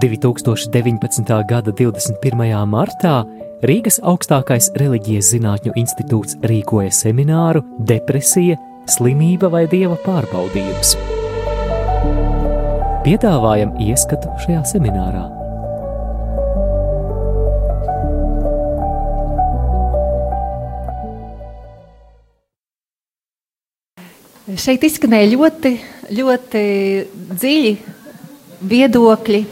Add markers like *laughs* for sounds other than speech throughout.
2019. gada 21. martā Rīgas augstākais reliģijas zinātņu institūts rīkoja semināru Depresija, slimība vai dieva pārbaudījums. Piedāvājam ieskatu šajā seminārā. Šeit izskanēja ļoti, ļoti dziļi viedokļi,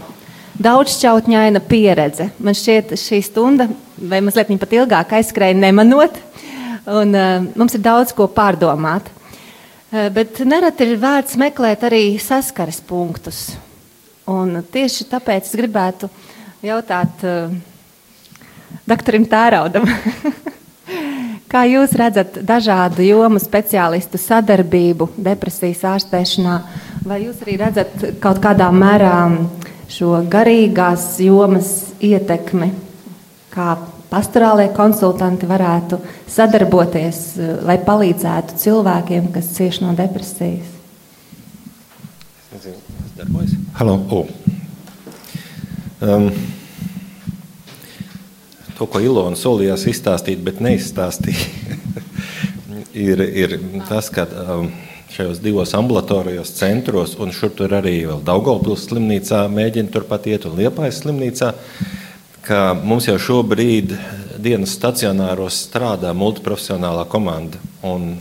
daudzšķautņaina pieredze. Man šķiet, šī stunda, vai mazliet pat ilgāk aizskrēja nemanot, un uh, mums ir daudz ko pārdomāt. Uh, bet nereti ir vērts meklēt arī saskares punktus. Un tieši tāpēc es gribētu jautāt uh, doktoram Tēraudam. *laughs* Kā jūs redzat dažādu jomu speciālistu sadarbību depresijas ārstēšanā, vai jūs arī redzat kaut kādā mērā šo garīgās jomas ietekmi, kā pastorālie konsultanti varētu sadarboties, lai palīdzētu cilvēkiem, kas cieš no depresijas? Darbojas. Halo! Oh. Um, to, ko Ilona solījās izstāstīt, bet neizstāstīja, *laughs* ir, ir tas, ka um, šajos divos ambulatorijos centros, un šur tur arī vēl Daugavpils slimnīcā mēģina turpat iet un Liepājas slimnīcā, ka mums jau šobrīd dienas stacionāros strādā multiprofesionālā komanda. Un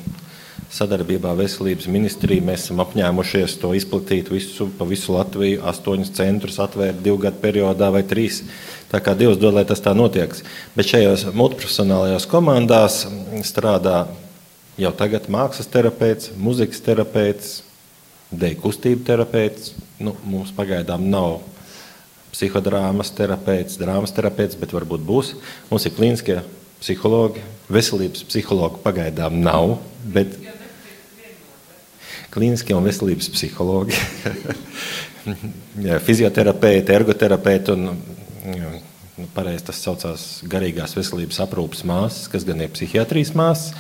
sadarbībā veselības ministrija mēs esam apņēmušies to izplatīt visu, pa visu Latviju, astoņus centrus atvērt divu gadu periodā vai trīs. Tā kā Dievs dod, lai tas tā notiek. Bet šajos multiprofesionālajās komandās strādā jau tagad mākslas terapeits, muzikas terapeits, deju kustību terapeits. Nu, mums pagaidām nav psihodrāmas terapeits, drāmas terapeits, bet varbūt būs. Mums ir klīniskie psihologi, veselības psihologi pagaidām nav, bet klīniskie un veselības psihologi, *laughs* fizioterapeiti, ergoterapeiti un nu, pareizi tas saucās garīgās veselības aprūpas māsas, kas gan ir psihiatrijas māsas.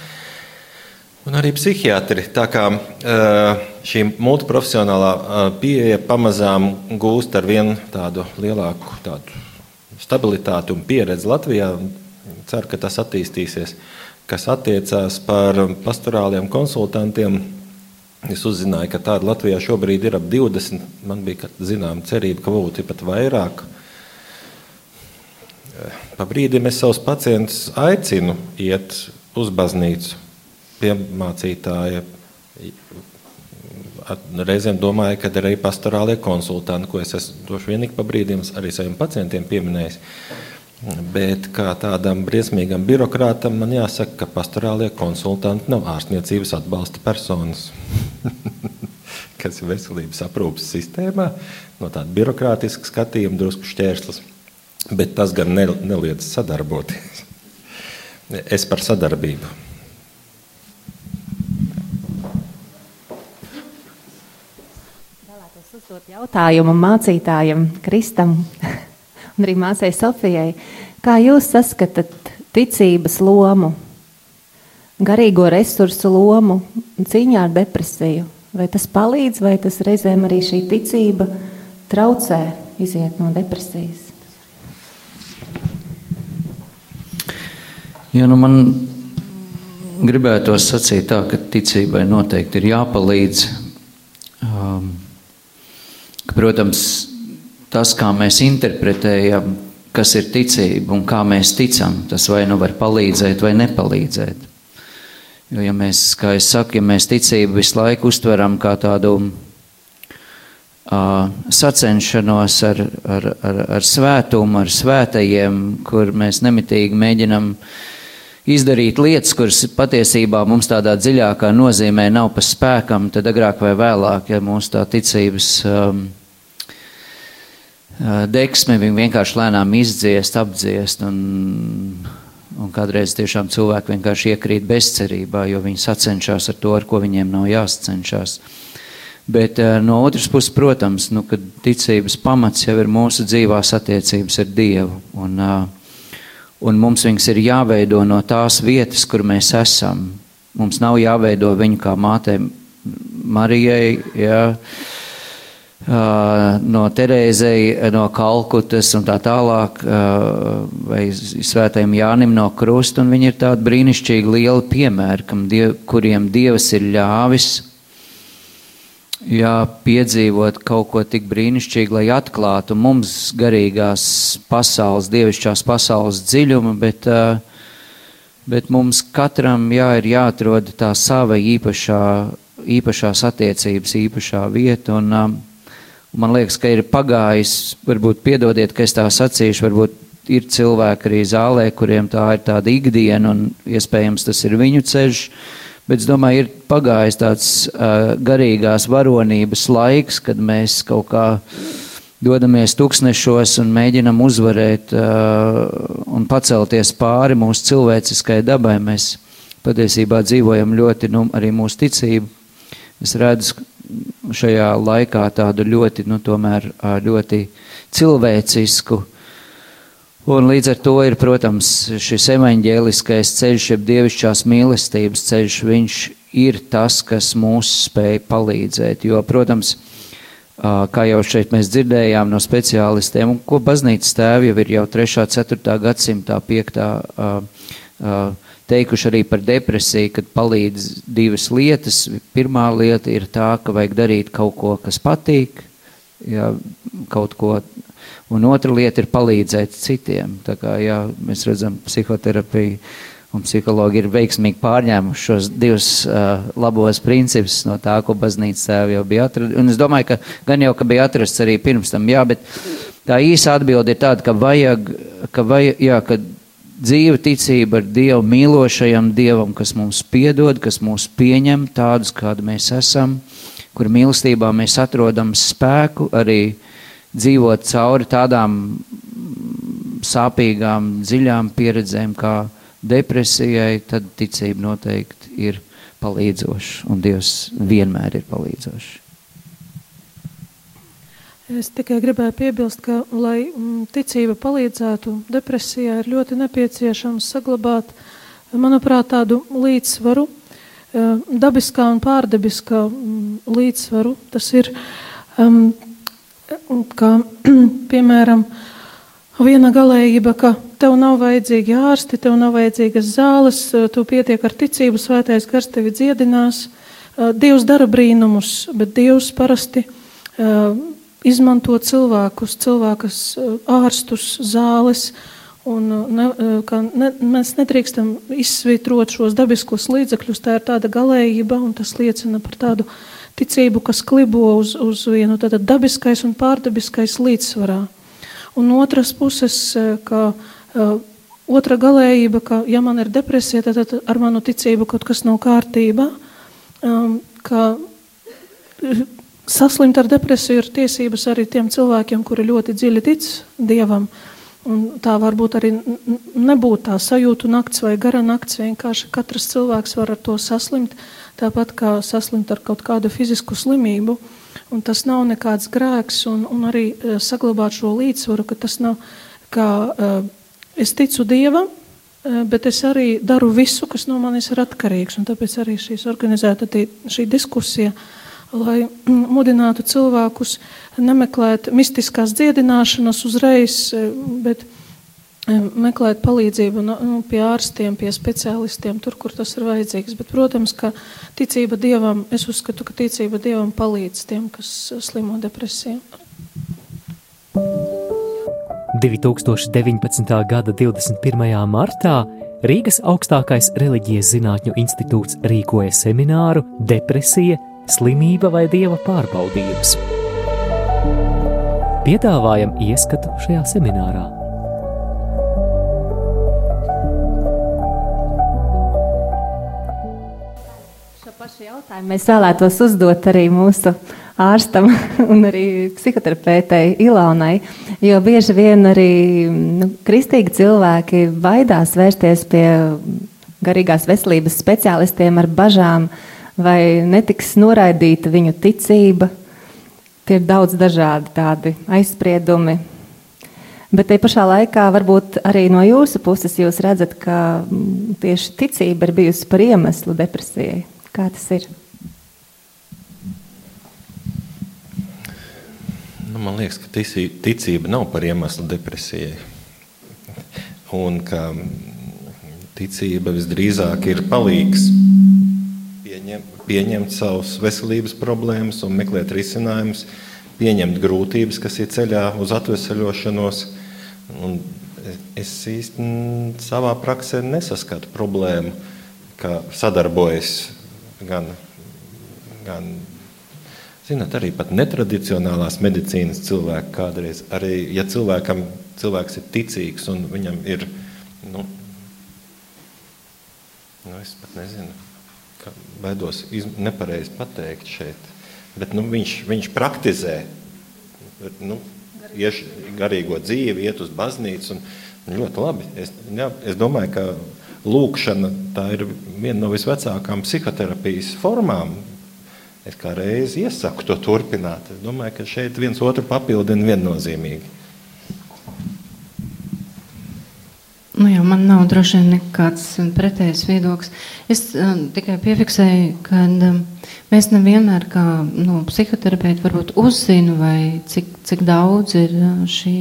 Un arī psihiatri. Tā kā šī multiprofesionālā pieeja pamazām gūst ar vien tādu lielāku tādu stabilitāti un pieredzi Latvijā, ceru, ka tas attīstīsies. Kas attiecās par pastorāliem konsultantiem, es uzzināju, ka tāda Latvijā šobrīd ir ap 20. Man bija zināma cerība, ka būtu pat vairāk. Pa brīdim es savus pacientus aicinu iet uz baznīcu pie mācītāja. Reizēm domāju, ka arī pastorālie konsultanti, ko es esmu došu vienīgi pa brīdim arī saviem pacientiem pieminējis. Bet kā tādam briesmīgam birokrātam man jāsaka, ka pastorālie konsultanti nav ārstniecības atbalsta personas, *laughs* kas ir veselības aprūpas sistēmā, no tāda birokrātiska skatījuma drusku šķērslis bet tas gan neliedz sadarboties. Es par sadarbību. Uzdot jautājumu mācītājam Kristam *laughs* un arī māsai Sofijai. Kā jūs saskatāt ticības lomu, garīgo resursu lomu cīņā ar depresiju? Vai tas palīdz, vai tas reizēm arī šī ticība traucē iziet no depresijas? Ja, nu man gribētos sacīt tā, ka ticībai noteikti ir jāpalīdz. Um, ka, protams, tas, kā mēs interpretējam, kas ir ticība un kā mēs ticam, tas vai nu var palīdzēt vai nepalīdzēt. Jo, ja mēs, kā es saku, ja mēs ticību visu laiku uztveram kā tādu uh, sacenšanos ar, ar, ar, ar svētumu, ar svētajiem, kur mēs nemitīgi mēģinam izdarīt lietas, kuras patiesībā mums tādā dziļākā nozīmē nav pa spēkam, tad agrāk vai vēlāk, ja mūsu tā ticības um, deksme vienkārši lēnām izdziest, apdziest. Un, un kādreiz tiešām cilvēki vienkārši iekrīt bezcerībā, jo viņi sacenšas ar to, ar ko viņiem nav jāsacenšas. Bet uh, no otras puses, protams, nu, ticības pamats jau ir mūsu dzīvās attiecības ar Dievu. Un, uh, un mums viņas ir jāveido no tās vietas, kur mēs esam. Mums nav jāveido viņu kā mātei Marijai, jā, no Terēzei, no Kalkutas un tā tālāk, vai svētajam Jānim no Krusta, viņi ir tādi brīnišķīgi lieli piemēri, diev, kuriem Dievs ir ļāvis jā, piedzīvot kaut ko tik brīnišķīgu, lai atklātu mums garīgās pasaules, dievišķās pasaules dziļumu, bet, bet mums katram jā, ir jāatrod tā sava īpašā, īpašās attiecības, īpašā vieta. Un, Man liekas, ka ir pagājis, varbūt piedodiet, ka es tā sacīšu, varbūt ir cilvēki arī zālē, kuriem tā ir tāda ikdiena un iespējams tas ir viņu ceļš. Bet es domāju, ir pagājis tāds uh, garīgās varonības laiks, kad mēs kaut kā dodamies tūkstnešos un mēģinam uzvarēt uh, un pacelties pāri mūsu cilvēciskai dabai. Mēs patiesībā dzīvojam ļoti, nu, arī mūsu ticību. Es redzu, šajā laikā tādu ļoti, nu, tomēr ļoti cilvēcisku. Un līdz ar to ir, protams, šis evaņģēliskais ceļš, jeb dievišķās mīlestības ceļš, viņš ir tas, kas mūs spēj palīdzēt. Jo, protams, kā jau šeit mēs dzirdējām no speciālistiem, un ko baznīcas tēvi jau ir jau 3. 4. gadsimtā 5 teikuši arī par depresiju, kad palīdz divas lietas. Pirmā lieta ir tā, ka vajag darīt kaut ko, kas patīk, jā, kaut ko, un otra lieta ir palīdzēt citiem. Tā kā jā, mēs redzam, psihoterapija un psihologi ir veiksmīgi pārņēmuši šos divus uh, labos principus no tā, ko baznīca jau bija atradusi. Un es domāju, ka gan jau, ka bija atrasts arī pirms tam, jā, bet tā īsa atbilde ir tāda, ka vajag, ka vajag, jā, ka dzīva ticība ar Dievu mīlošajam Dievam, kas mums piedod, kas mūs pieņem tādus, kādi mēs esam, kur mīlestībā mēs atrodam spēku arī dzīvot cauri tādām sāpīgām, dziļām pieredzēm kā depresijai, tad ticība noteikti ir palīdzoša, un Dievs vienmēr ir palīdzošs. Es tikai gribēju piebilst, ka, lai mm, ticība palīdzētu depresijā, ir ļoti nepieciešams saglabāt, manuprāt, tādu līdzsvaru, eh, dabiskā un pārdabiskā mm, līdzsvaru. Tas ir, um, kā, *clears throat* piemēram, viena galējība, ka tev nav vajadzīgi ārsti, tev nav vajadzīgas zāles, eh, tu pietiek ar ticību, svētais gars tevi dziedinās. Eh, Dievs dara brīnumus, bet Dievs parasti izmanto cilvēkus, cilvēkus, eh, ārstus, zāles. Un eh, ne, eh, ne, mēs nedrīkstam izsvītrot šos dabiskos līdzekļus. Tā ir tāda galējība, un tas liecina par tādu ticību, kas klibo uz, uz vienu tādu dabiskais un pārdabiskais līdzsvarā. Un otras puses, ka otra galējība, ka ja man ir depresija, tad ar manu ticību kaut kas nav kārtībā. Um, ka Saslimt ar depresiju ir tiesības arī tiem cilvēkiem, kuri ļoti dziļi tic dievam. Un tā var būt arī nebūt tā sajūta nakts vai gara nakts. Vienkārši katrs cilvēks var ar to saslimt, tāpat kā saslimt ar kaut kādu fizisku slimību. Un tas nav nekāds grēks, un, un arī e, saglabāt šo līdzsvaru, ka tas nav kā e, es ticu dievam, e, bet es arī daru visu, kas no manis ir atkarīgs. Un tāpēc arī šīs organizēta šī diskusija lai mudinātu cilvēkus nemeklēt mistiskās dziedināšanas uzreiz, e, bet e, meklēt palīdzību nu, nu, pie ārstiem, pie speciālistiem, tur, kur tas ir vajadzīgs. Bet, protams, ka ticība Dievam, es uzskatu, ka ticība Dievam palīdz tiem, kas slimo depresiju. 2019. gada 21. martā Rīgas augstākais reliģijas zinātņu institūts rīkoja semināru Depresija slimība vai dieva pārbaudījums. Piedāvājam ieskatu šajā seminārā. Šo pašu jautājumu mēs vēlētos uzdot arī mūsu ārstam *laughs* un arī psihoterapeitei Ilaunai, jo bieži vien arī nu, kristīgi cilvēki baidās vērsties pie garīgās veselības speciālistiem ar bažām, uh, vai netiks noraidīta viņu ticība. Tie ir daudz dažādi tādi aizspriedumi. Bet te pašā laikā varbūt arī no jūsu puses jūs redzat, ka mm, tieši ticība ir bijusi par iemeslu depresijai. Kā tas ir? Nu, man liekas, ka ticība nav par iemeslu depresijai. Un ka ticība visdrīzāk ir palīgs pieņem, pieņemt savus veselības problēmas un meklēt risinājumus, pieņemt grūtības, kas ir ceļā uz atvesaļošanos. Un es īstenībā savā praksē nesaskatu problēmu, ka sadarbojas gan, gan zināt, arī netradicionālās medicīnas cilvēki kādreiz. Arī ja cilvēkam cilvēks ir ticīgs un viņam ir, nu, nu es pat nezinu baidos nepareizi pateikt šeit. Bet nu, viņš, viņš praktizē nu, ieš, garīgo dzīvi, iet uz baznīcu. Un, ļoti labi. Es, jā, es domāju, ka lūkšana ir viena no visvecākām psihoterapijas formām. Es kā reizi iesaku to turpināt. Es domāju, ka šeit viens otru papildina viennozīmīgi. Nu jā, man nav droši vien nekāds pretējs viedoklis. Es uh, tikai piefiksēju, ka uh, mēs nevienmēr kā nu, psihoterapeiti varbūt uzzinu, vai cik, cik daudz ir uh, šī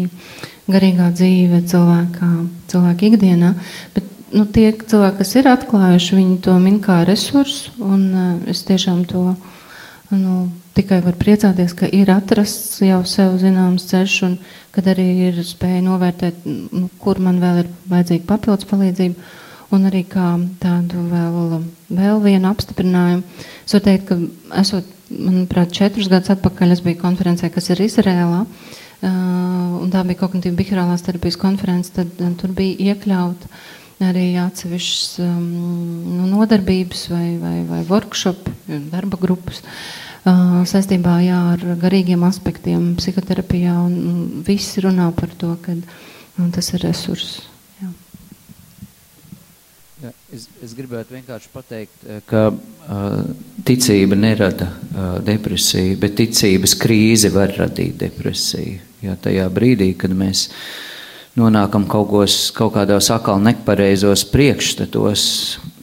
garīgā dzīve cilvēkā, cilvēka ikdienā. Bet nu, tie cilvēki, kas ir atklājuši, viņi to min kā resursu, un uh, es tiešām to nu, tikai varu priecāties, ka ir atrasts jau sev zināms ceļš, un kad arī ir spēja novērtēt, nu, kur man vēl ir vajadzīga papildus palīdzība. Un arī kā tādu vēl, vēl vienu apstiprinājumu. Es varu teikt, ka esot, manuprāt, četrus gadus atpakaļ es biju konferencē, kas ir Izrēlā. Un tā bija kognitīva behaviorālās terapijas konference, tad tur bija iekļauta arī atsevišķas um, nu, nodarbības vai, vai, vai workshop, darba grupas. Uh, saistībā jā, ar garīgiem aspektiem psihoterapijā. Un, un visi runā par to, ka un tas ir resurss. Jā, es, es gribētu vienkārši pateikt, ka uh, ticība nerada uh, depresiju, bet ticības krīze var radīt depresiju. Jā, tajā brīdī, kad mēs nonākam kaut, kos, kaut kādos atkal nepareizos priekšstatos,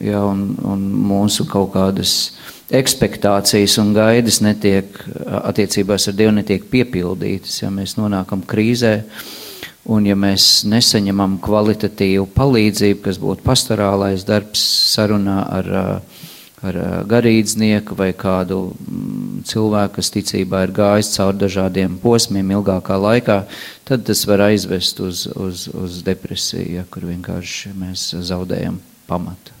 jā, un, un mūsu kaut kādas ekspektācijas un gaidas netiek, attiecībās ar Dievu netiek piepildītas, ja mēs nonākam krīzē, un ja mēs nesaņemam kvalitatīvu palīdzību, kas būtu pastorālais darbs sarunā ar, ar garīdznieku vai kādu mm, cilvēku, kas ticībā ir gājis cauri dažādiem posmiem ilgākā laikā, tad tas var aizvest uz, uz, uz depresiju, ja, kur vienkārši mēs zaudējam pamatu.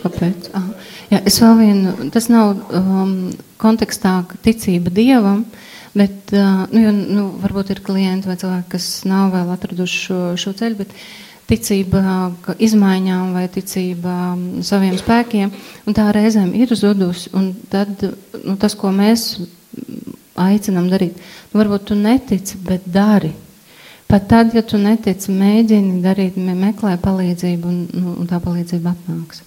Kāpēc? Ah, jā, es vēl vienu, tas nav um, kontekstā ticība dievam, bet, uh, nu, jo, nu, varbūt ir klienti vai cilvēki, kas nav vēl atraduši šo, šo ceļu, bet ticība izmaiņām vai ticība saviem spēkiem, un tā reizēm ir zudusi, tad, nu, tas, ko mēs aicinam darīt, nu, varbūt tu netici, bet dari. Pat tad, ja tu netici, mēģini darīt, meklē palīdzību, un, nu, un tā palīdzība atnāks.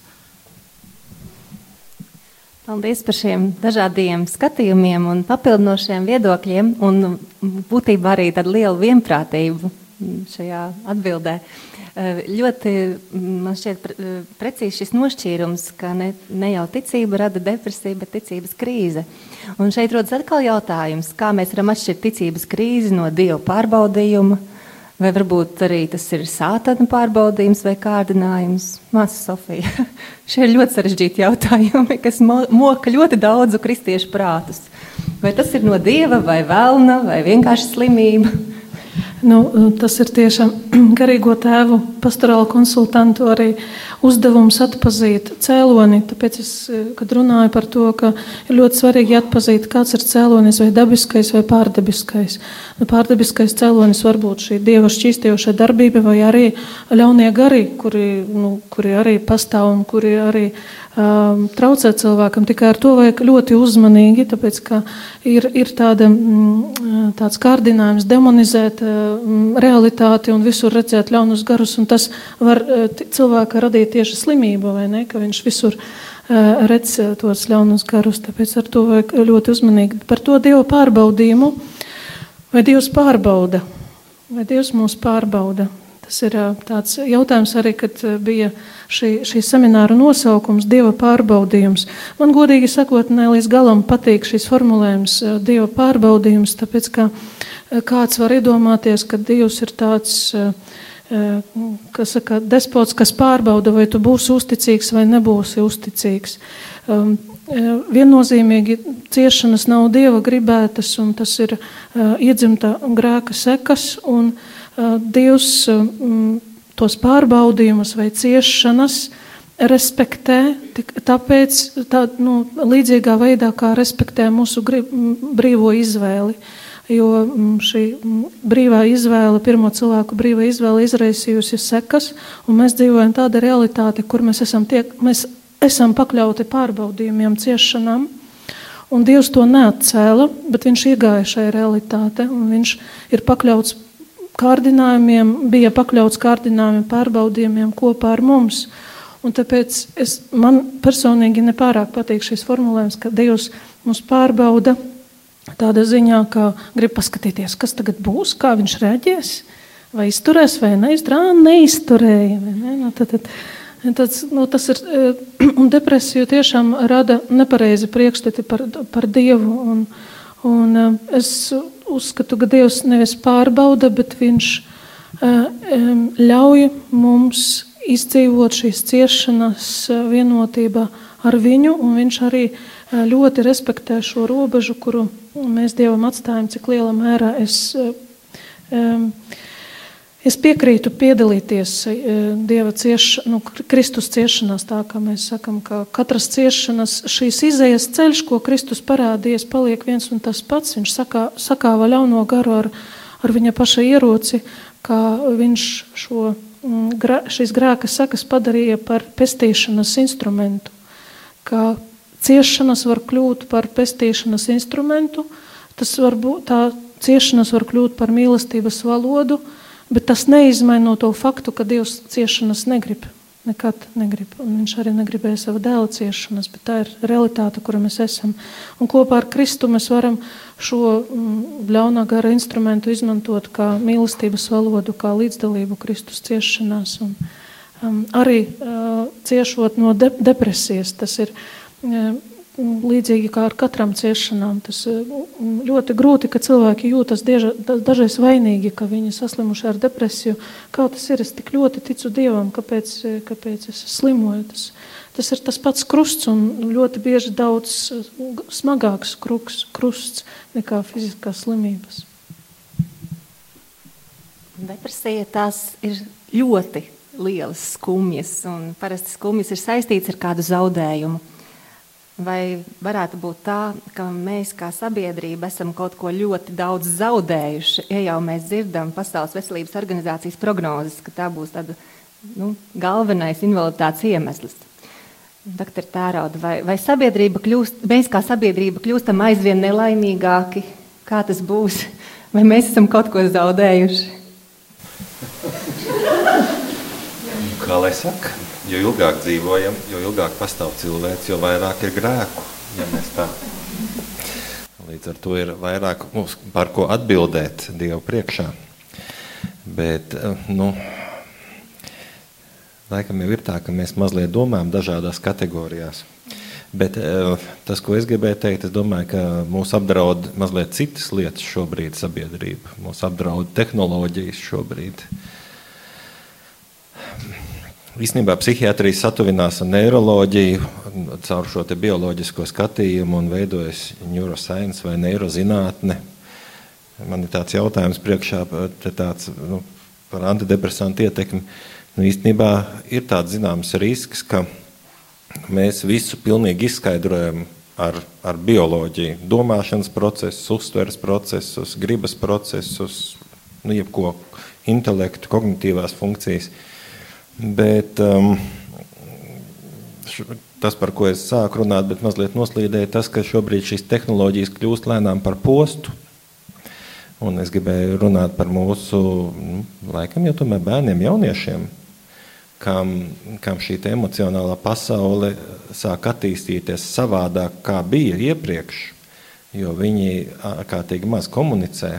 Paldies par šiem dažādiem skatījumiem un papildinošiem viedokļiem, un būtībā arī tādu lielu vienprātību šajā atbildē. Eh, ļoti man šķiet precīzi šis nošķīrums, ka ne, ne jau ticība rada depresiju, bet ticības krīze. Un šeit rodas atkal jautājums, kā mēs varam atšķirt ticības krīzi no dievu pārbaudījuma, Vai varbūt arī tas ir sātana pārbaudījums vai kārdinājums? Māsa Sofija, *laughs* šie ir ļoti sarežģīti jautājumi, kas moka ļoti daudzu kristiešu prātus. Vai tas ir no dieva, vai vēlna, vai vienkārši slimība? Nu, tas ir tiešām *clears throat* garīgo tēvu pastorāla konsultantu arī uzdevums atpazīt cēloni. Tāpēc es, kad runāju par to, ka ir ļoti svarīgi atpazīt, kāds ir cēlonis, vai dabiskais vai pārdabiskais. Nu, pārdabiskais cēlonis var būt šī dieva šķīstoša darbība vai arī ļaunie gari, kuri, nu, kuri arī pastāv un kuri arī um, traucē cilvēkam. Tikai ar to vajag ļoti uzmanīgi, tāpēc ka ir, ir tāda, mm, tāds kārdinājums demonizēt realitāti un visur redzēt ļaunus garus. Tas var eh, cilvēkā radīt tieši slimību, vai ne? Ka viņš visur eh, redz eh, tos ļaunus garus. Tāpēc ar to vajag ļoti uzmanīgi. Par to Dieva pārbaudījumu. Vai Dievs pārbauda? Vai Dievs mūs pārbauda? Tas ir tāds jautājums arī, kad bija šī, šī semināra nosaukums Dieva pārbaudījums. Man godīgi sakot, ne līdz galam patīk šis formulējums Dieva pārbaudījums, tāpēc, ka kāds var iedomāties, ka Dievs ir tāds, kas saka, despots, kas pārbauda, vai tu būsi uzticīgs vai nebūsi uzticīgs. Um, viennozīmīgi ciešanas nav Dieva gribētas, un tas ir uh, iedzimta grēka sekas, un uh, Dievs tos pārbaudījumus vai ciešanas respektē, tāpēc tā, nu, līdzīgā veidā, kā respektē mūsu brīvo izvēli. Jo šī brīvā izvēle, pirmo cilvēku brīvā izvēle izraisījusi sekas, un mēs dzīvojam tāda realitāte, kur mēs esam, tiek, mēs esam pakļauti pārbaudījumiem, ciešanām. Un Dievs to neatcēla, bet viņš iegāja šajā realitātē, viņš ir pakļauts kārdinājumiem, bija pakļauts kārdinājumiem, pārbaudījumiem kopā ar mums. Un tāpēc es, man personīgi nepārāk patīk šis formulējums, ka Dievs mūs pārbauda tādā ziņā, ka grib paskatīties, kas tagad būs, kā viņš reaģēs, vai izturēs vai neizturēs, neizturēja. Vai ne? nu, tad, tad, Tas, nu, tas ir, *clears throat* un depresija tiešām rada nepareizi priekšstati par, par Dievu. Un, un es uzskatu, ka Dievs nevis pārbauda, bet Viņš ļauj mums izdzīvot šīs ciešanas vienotībā ar Viņu, un Viņš arī ļoti respektē šo robežu, kuru mēs Dievam atstājam, cik lielā mērā es. Um, Es piekrītu piedalīties e, Dieva cieš, nu, Kristus ciešanās, tā kā mēs sakam, ka katras ciešanas, šīs izējas ceļš, ko Kristus parādījies, paliek viens un tas pats. Viņš sakā, sakāva ļauno garu ar, ar viņa paša ieroci, kā viņš šo, šīs grēka sakas padarīja par pestīšanas instrumentu. Kā ciešanas var kļūt par pestīšanas instrumentu, tas var būt, tā ciešanas var kļūt par mīlestības valodu, Bet tas neizmaino to faktu, ka Dievs ciešanas negrib. Nekad negrib. Un viņš arī negribēja savu dēlu ciešanas, bet tā ir realitāte, kura mēs esam. Un kopā ar Kristu mēs varam šo mm, ļaunā gara instrumentu izmantot kā mīlestības valodu, kā līdzdalību Kristus ciešanās. Un, um, arī uh, ciešot no de depresijas, tas ir uh, līdzīgi kā ar katram ciešanām. Tas ļoti grūti, ka cilvēki jūtas dieža, dažreiz vainīgi, ka viņi saslimuši ar depresiju. Kā tas ir? Es tik ļoti ticu Dievam, kāpēc, kāpēc es slimoju. Tas, tas ir tas pats krusts un ļoti bieži daudz smagāks kruks, krusts nekā fiziskās slimības. Depresija tās ir ļoti lielas skumjas, un parasti skumjas ir saistīts ar kādu zaudējumu. Vai varētu būt tā, ka mēs kā sabiedrība esam kaut ko ļoti daudz zaudējuši? Ja jau mēs dzirdam Pasaules veselības organizācijas prognozes, ka tā būs tāda, nu, galvenais invaliditātes iemesls. Doktor Tērauda, vai, vai sabiedrība kļūst, mēs kā sabiedrība kļūstam aizvien nelaimīgāki? Kā tas būs? Vai mēs esam kaut ko zaudējuši? Kā lai saka? Jo ilgāk dzīvojam, jo ilgāk pastāv cilvēks, jo vairāk ir grēku. Ja Līdz ar to ir vairāk mums par ko atbildēt Dievu priekšā. Bet, nu, laikam jau ir tā, ka mēs mazliet domājam dažādās kategorijās. Bet tas, ko es gribēju teikt, es domāju, ka mūs apdraud mazliet citas lietas šobrīd sabiedrība. Mūs apdraud tehnoloģijas šobrīd. Īstenībā psihiatrija satuvinās ar neiroloģiju caur šo bioloģisko skatījumu un veidojas neuroscience vai neirozinātne. Man ir tāds jautājums priekšā tāds, nu, par antidepresantu ietekmi. Nu, īstenībā ir tāds zināms risks, ka mēs visu pilnīgi izskaidrojam ar, ar bioloģiju. Domāšanas procesus, uztveres procesus, gribas procesus, nu, jebko intelektu, kognitīvās funkcijas. Bet um, tas, par ko es sāku runāt, bet mazliet noslīdēja tas, ka šobrīd šīs tehnoloģijas kļūst lēnām par postu. Un es gribēju runāt par mūsu, nu, laikam, jau tomēr bērniem, jauniešiem, kam, kam šī emocionālā pasaule sāk attīstīties savādāk, kā bija iepriekš, jo viņi ārkārtīgi maz komunicē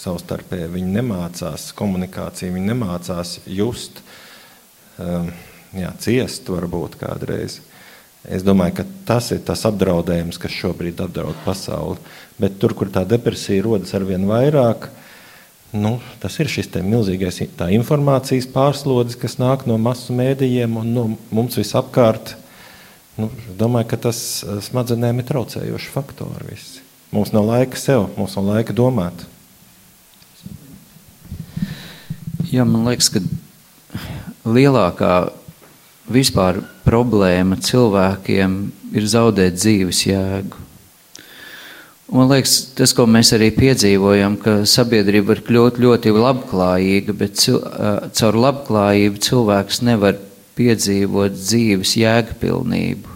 savstarpēji. Viņi nemācās komunikāciju, viņi nemācās just, um, jā, ciest varbūt kādreiz. Es domāju, ka tas ir tas apdraudējums, kas šobrīd apdraud pasauli. Bet tur, kur tā depresija rodas ar vien vairāk, nu, tas ir šis milzīgais informācijas pārslodzes, kas nāk no masu mēdījiem un no mums visapkārt. Nu, domāju, ka tas eh, smadzenēm ir traucējoši faktori. Visi. Mums nav laika sev, mums nav laika domāt. Jā, man liekas, ka lielākā vispār problēma cilvēkiem ir zaudēt dzīves jēgu. Man liekas, tas, ko mēs arī piedzīvojam, ka sabiedrība var kļūt ļoti labklājīga, bet cil, caur labklājību cilvēks nevar piedzīvot dzīves jēgpilnību.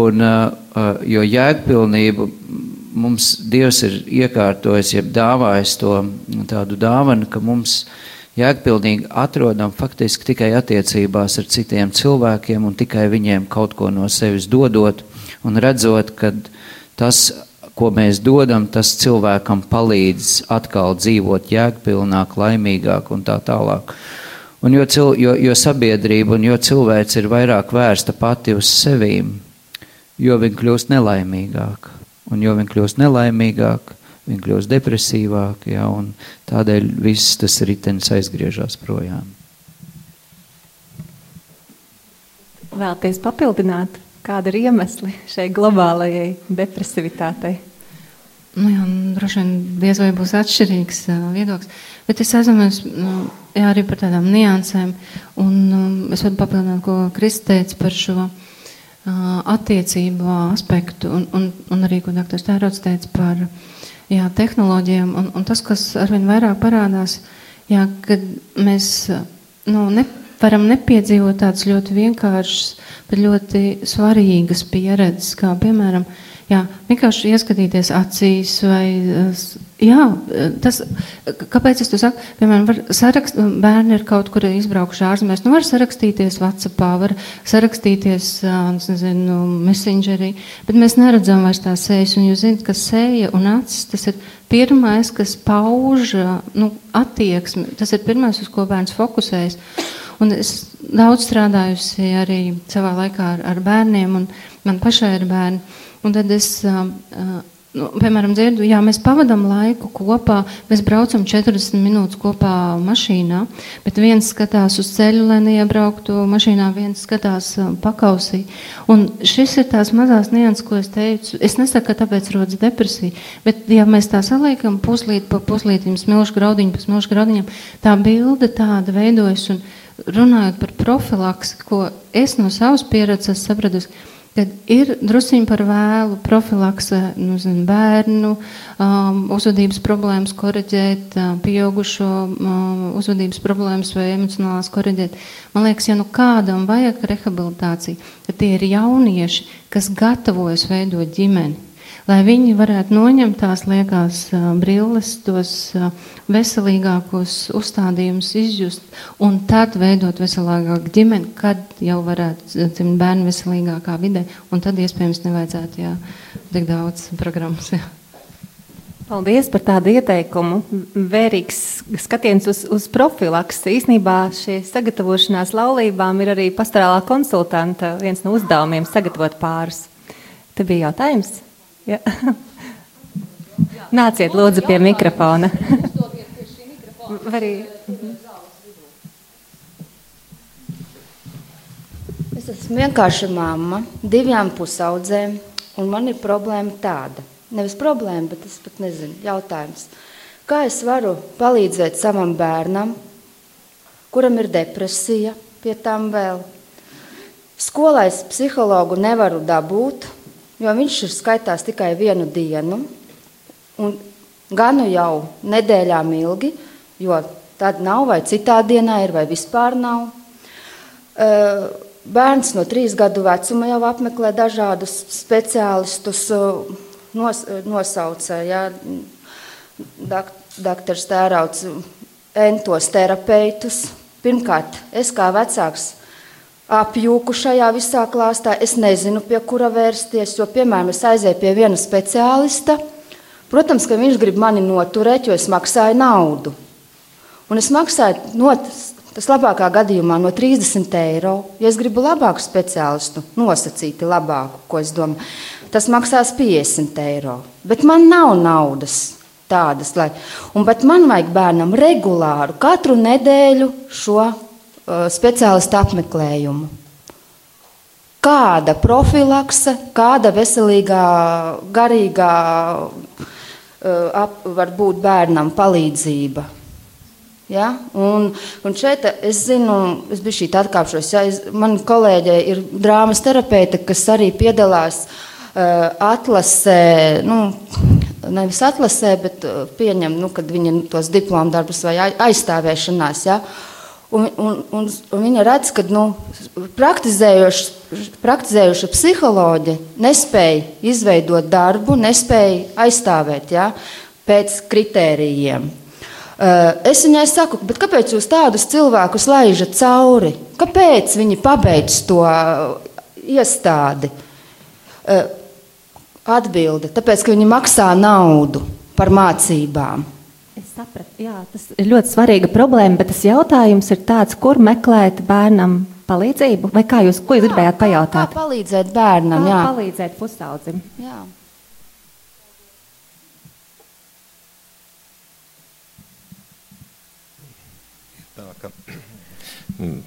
Un, jo jēgpilnību mums Dievs ir iekārtojis, jeb dāvājis to tādu dāvanu, ka mums ir jēgpilnīgi atrodam faktiski tikai attiecībās ar citiem cilvēkiem un tikai viņiem kaut ko no sevis dodot un redzot, ka tas, ko mēs dodam, tas cilvēkam palīdz atkal dzīvot jēgpilnāk, laimīgāk un tā tālāk. Un jo, cil, jo, jo sabiedrība un jo cilvēks ir vairāk vērsta pati uz sevīm, jo viņi kļūst nelaimīgāk. Un jo viņi kļūst nelaimīgāk, viņi kļūst depresīvāki, ja, un tādēļ viss tas ritenis aizgriežas projām. Vēlties papildināt, kāda ir iemesli šai globālajai depresivitātei? Nu, jā, droši vien diez vai būs atšķirīgs uh, viedoklis, bet es aizdomājos nu, jā, arī par tādām niansēm, un um, es varu papildināt, ko Krista teica par šo uh, attiecību aspektu, un, un, un arī, ko doktors Tērots teica par uh, jā, tehnoloģijām. Un, un tas, kas arvien vairāk parādās, jā, kad mēs nu, ne, varam nepiedzīvot tādas ļoti vienkāršas, bet ļoti svarīgas pieredzes, kā piemēram, jā, vienkārši ieskatīties acīs vai Jā, tas, kāpēc es to saku? Piemēram, var sarakst, bērni ir kaut kur izbraukuši ārzemēs. Nu, var sarakstīties WhatsAppā, var sarakstīties, nezinu, Messengerī, bet mēs neredzam vairs tās sejas. Un jūs zināt, ka seja un acis, tas ir pirmais, kas pauž, nu, attieksmi. Tas ir pirmais, uz ko bērns fokusējas. Un es daudz strādājusi arī savā laikā ar, ar bērniem, un man pašai ir bērni. Un tad es nu, piemēram, dzirdu, jā, mēs pavadām laiku kopā, mēs braucam 40 minūtes kopā mašīnā, bet viens skatās uz ceļu, lai neiebrauktu mašīnā, viens skatās pakausī. Un šis ir tās mazās nianses, ko es teicu. Es nesaku, ka tāpēc rodas depresija, bet ja mēs tā saliekam puslīt pa puslītim, smilšu graudiņu pa smilšu graudiņam, tā bilde tāda veidojas un runājot par profilaksi, ko es no savas pieredzes sapratusi, Tad ir druskuļi par vēlu profilakse, nu, zin, bērnu um, uzvedības problēmas korrigēt, uh, pieaugušo um, uzvedības problēmas vai emocionālās korrigēt. Man liekas, ja nu kādam vajag rehabilitāciju, tad tie ir jaunieši, kas gatavojas veidot ģimeni lai viņi varētu noņemt tās liekās brilles, tos veselīgākos uzstādījumus izjust un tad veidot veselīgāku ģimeni, kad jau varētu dzimt bērnu veselīgākā vidē, un tad iespējams nevajadzētu jā, tik daudz programmas. Jā. Paldies par tādu ieteikumu. Vērīgs skatiens uz, uz profilaksi. Īsnībā šī sagatavošanās laulībām ir arī pastorālā konsultanta viens no uzdevumiem sagatavot pāris. Te bija jautājums. Ja. Nāciet lūdzu pie mikrofona. Arī... Es esmu vienkārši mamma divām pusaudzēm, un man ir problēma tāda. Nevis problēma, bet es pat nezinu, jautājums. Kā es varu palīdzēt savam bērnam, kuram ir depresija, pie tam vēl? Skolais psihologu nevaru dabūt, jo viņš ir skaitās tikai vienu dienu, un ganu jau nedēļām ilgi, jo tad nav, vai citā dienā ir, vai vispār nav. Bērns no trīs gadu vecuma jau apmeklē dažādus speciālistus, nos, nosauca ja, doktors Tērauts, entos terapeitus. Pirmkārt, es kā vecāks apjūku šajā visā klāstā. Es nezinu, pie kura vērsties, jo, piemēram, es aizēju pie viena speciālista, Protams, ka viņš grib mani noturēt, jo es maksāju naudu. Un es maksāju not, tas labākā gadījumā no 30 eiro. Ja es gribu labāku speciālistu, nosacīti labāku, ko es domāju, tas maksās 50 eiro. Bet man nav naudas tādas, lai. Un, man vajag bērnam regulāru, katru nedēļu šo speciālistu apmeklējumu. Kāda profilakse, kāda veselīgā, garīgā uh, ap, var būt bērnam palīdzība? Ja? Un, un šeit es zinu, es biju šī atkāpšos. Ja? Es, man kolēģe ir drāmas terapeite, kas arī piedalās uh, atlasē, nu, nevis atlasē, bet uh, pieņem, nu, kad viņa tos diplomu darbus vai aizstāvēšanās. Ja? Un, un, un, un viņa redz, ka nu, praktizējoša psiholoģija nespēja izveidot darbu, nespēja aizstāvēt ja? pēc kritērijiem. Eh, es viņai saku, kāpēc jūs tādus cilvēkus laižat cauri? Kāpēc viņi pabeidz to eh, iestādi? Eh, atbilde, tāpēc, ka viņi maksā naudu par mācībām. Sapratu, jā, tas ir ļoti svarīga problēma, bet tas jautājums ir tāds, kur meklēt bērnam palīdzību, vai kā jūs, ko jūs gribējāt pajautāt? Kā palīdzēt bērnam, kā jā. palīdzēt pusaudzim. Jā.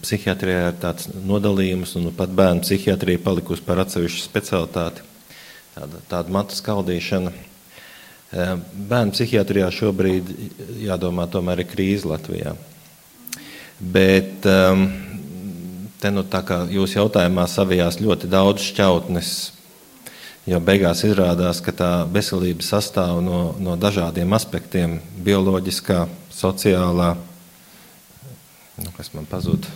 Psihiatrijā ir tāds nodalījums, un pat bērnu psihiatrija palikusi par atsevišķu specialitāti. Tāda, tāda matu skaldīšana. Bērnu psihiatrijā šobrīd jādomā, tomēr ir krīze Latvijā. Bet te nu tā kā jūs jautājumā savijās ļoti daudz šķautnes, jo beigās izrādās, ka tā veselība sastāv no, no dažādiem aspektiem - bioloģiskā, sociālā, nu, kas man pazuda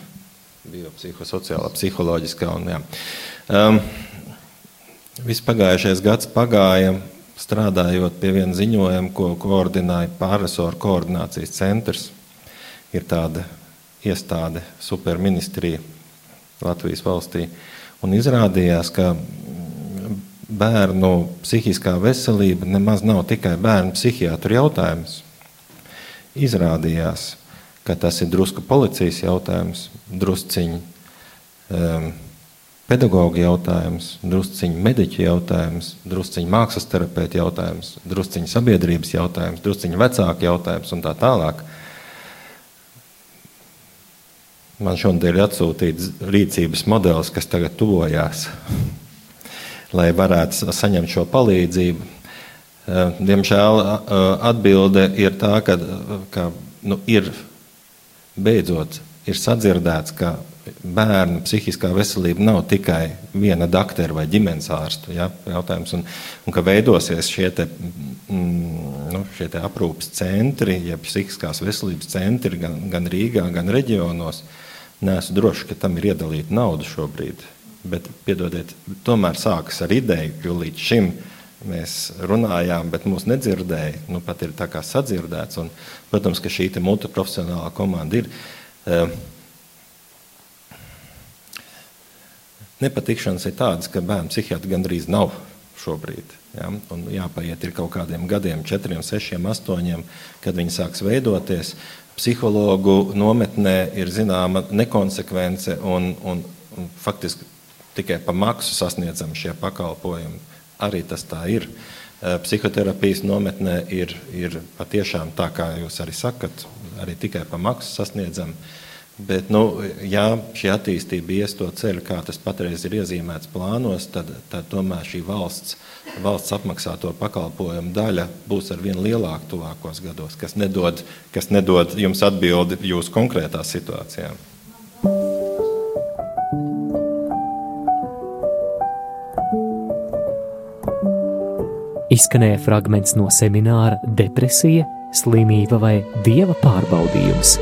biopsihosociālā, psiholoģiskā. Un, jā. um, Viss pagājušais gads pagāja strādājot pie viena ziņojuma, ko koordinēja pārresoru koordinācijas centrs. Ir tāda iestāde, superministrija Latvijas valstī. Un izrādījās, ka bērnu psihiskā veselība nemaz nav tikai bērnu psihiatru jautājums. Izrādījās, ka tas ir drusku policijas jautājums, drusciņi um, pedagoģa jautājums, drusciņi mediķa jautājums, drusciņi mākslas terapeita jautājums, drusciņi sabiedrības jautājums, drusciņi vecāka jautājums un tā tālāk. Man šodien ir atsūtīts rīcības modelis, kas tagad tuvojās, *laughs* lai varētu saņemt šo palīdzību. Diemžēl atbilde ir tā, ka, ka nu, ir beidzot ir sadzirdēts, ka bērnu psihiskā veselība nav tikai viena doktora vai ģimenes ārsta ja, jautājums, un, un ka veidosies šie, te, mm, nu, šie te aprūpes centri, ja psihiskās veselības centri gan, gan Rīgā, gan reģionos. Nē, esmu drošs, ka tam ir iedalīta nauda šobrīd. Bet, piedodiet, tomēr sākas ar ideju, jo līdz šim mēs runājām, bet mūs nedzirdēja. Nu, pat ir tā kā sadzirdēts. Un, protams, ka šī multiprofesionālā komanda ir. Uh, nepatikšanas ir tādas, ka bērnu psihiatri gandrīz nav šobrīd. Ja? Un jāpaiet ir kaut kādiem gadiem, četriem, sešiem, astoņiem, kad viņi sāks veidoties. Psihologu nometnē ir zināma nekonsekvence un, un, un faktiski tikai pa maksu sasniedzam šie pakalpojumi arī tas tā ir. Psihoterapijas nometnē ir, ir patiešām tā, kā jūs arī sakat, arī tikai pa maksu sasniedzam. Bet, nu, ja šī attīstība ies to ceļu, kā tas patreiz ir iezīmēts plānos, tad, tad tomēr šī valsts, valsts apmaksāto pakalpojumu daļa būs ar vien lielāka tuvākos gados, kas nedod, kas nedod jums atbildi jūsu konkrētā situācijā. Izskanēja fragments no semināra Depresija, slimība vai dieva pārbaudījums